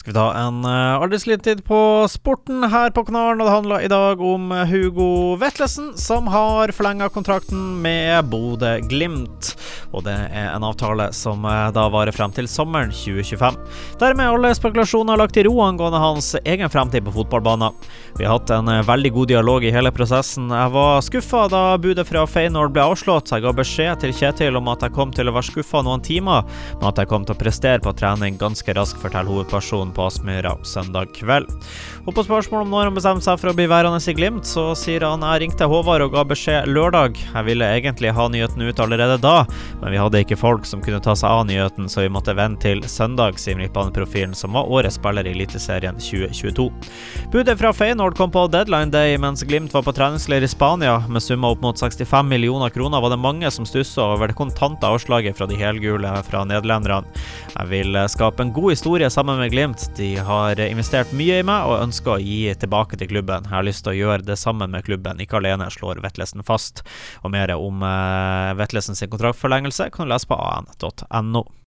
Skal vi ta en uh, tid på sporten her på kanalen, og det handler i dag om Hugo Vetlesen, som har forlenga kontrakten med Bodø-Glimt. Og det er en avtale som uh, da varer frem til sommeren 2025. Dermed er alle spekulasjoner lagt i ro angående hans egen fremtid på fotballbanen. Vi har hatt en uh, veldig god dialog i hele prosessen. Jeg var skuffa da budet fra Feyenoord ble avslått. Jeg ga beskjed til Kjetil om at jeg kom til å være skuffa noen timer, men at jeg kom til å prestere på trening ganske raskt, forteller hovedpersonen på Aspmyra søndag kveld. Og på spørsmål om når han bestemte seg for å bli værende i Glimt, så sier han jeg ringte Håvard og ga beskjed lørdag. Jeg ville egentlig ha nyheten ut allerede da, men vi hadde ikke folk som kunne ta seg av nyheten, så vi måtte vente til søndag, sier midtbaneprofilen, som var årets spiller i Eliteserien 2022. Budet fra Feyenoord kom på deadline day mens Glimt var på treningsleir i Spania. Med summa opp mot 65 millioner kroner var det mange som stussa over det kontante avslaget fra de helgule fra nederlenderne. Jeg vil skape en god historie sammen med Glimt. De har investert mye i meg og ønsker å gi tilbake til klubben. Jeg har lyst til å gjøre det sammen med klubben, ikke alene, slår Vetlesen fast. Og mer om uh, Vetlesen sin kontraktforlengelse kan du lese på an.no.